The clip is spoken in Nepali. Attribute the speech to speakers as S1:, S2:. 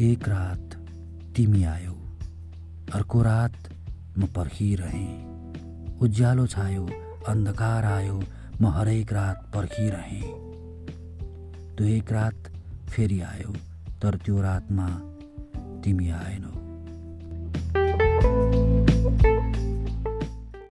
S1: एक रात तिमी आयो। अर्को रात म पर्खिरहेँ उज्यालो छायो अन्धकार आयो म हरेक रात पर्खिरहेँ त्यो एक रात फेरि आयो तर त्यो रातमा तिमी आएनौ।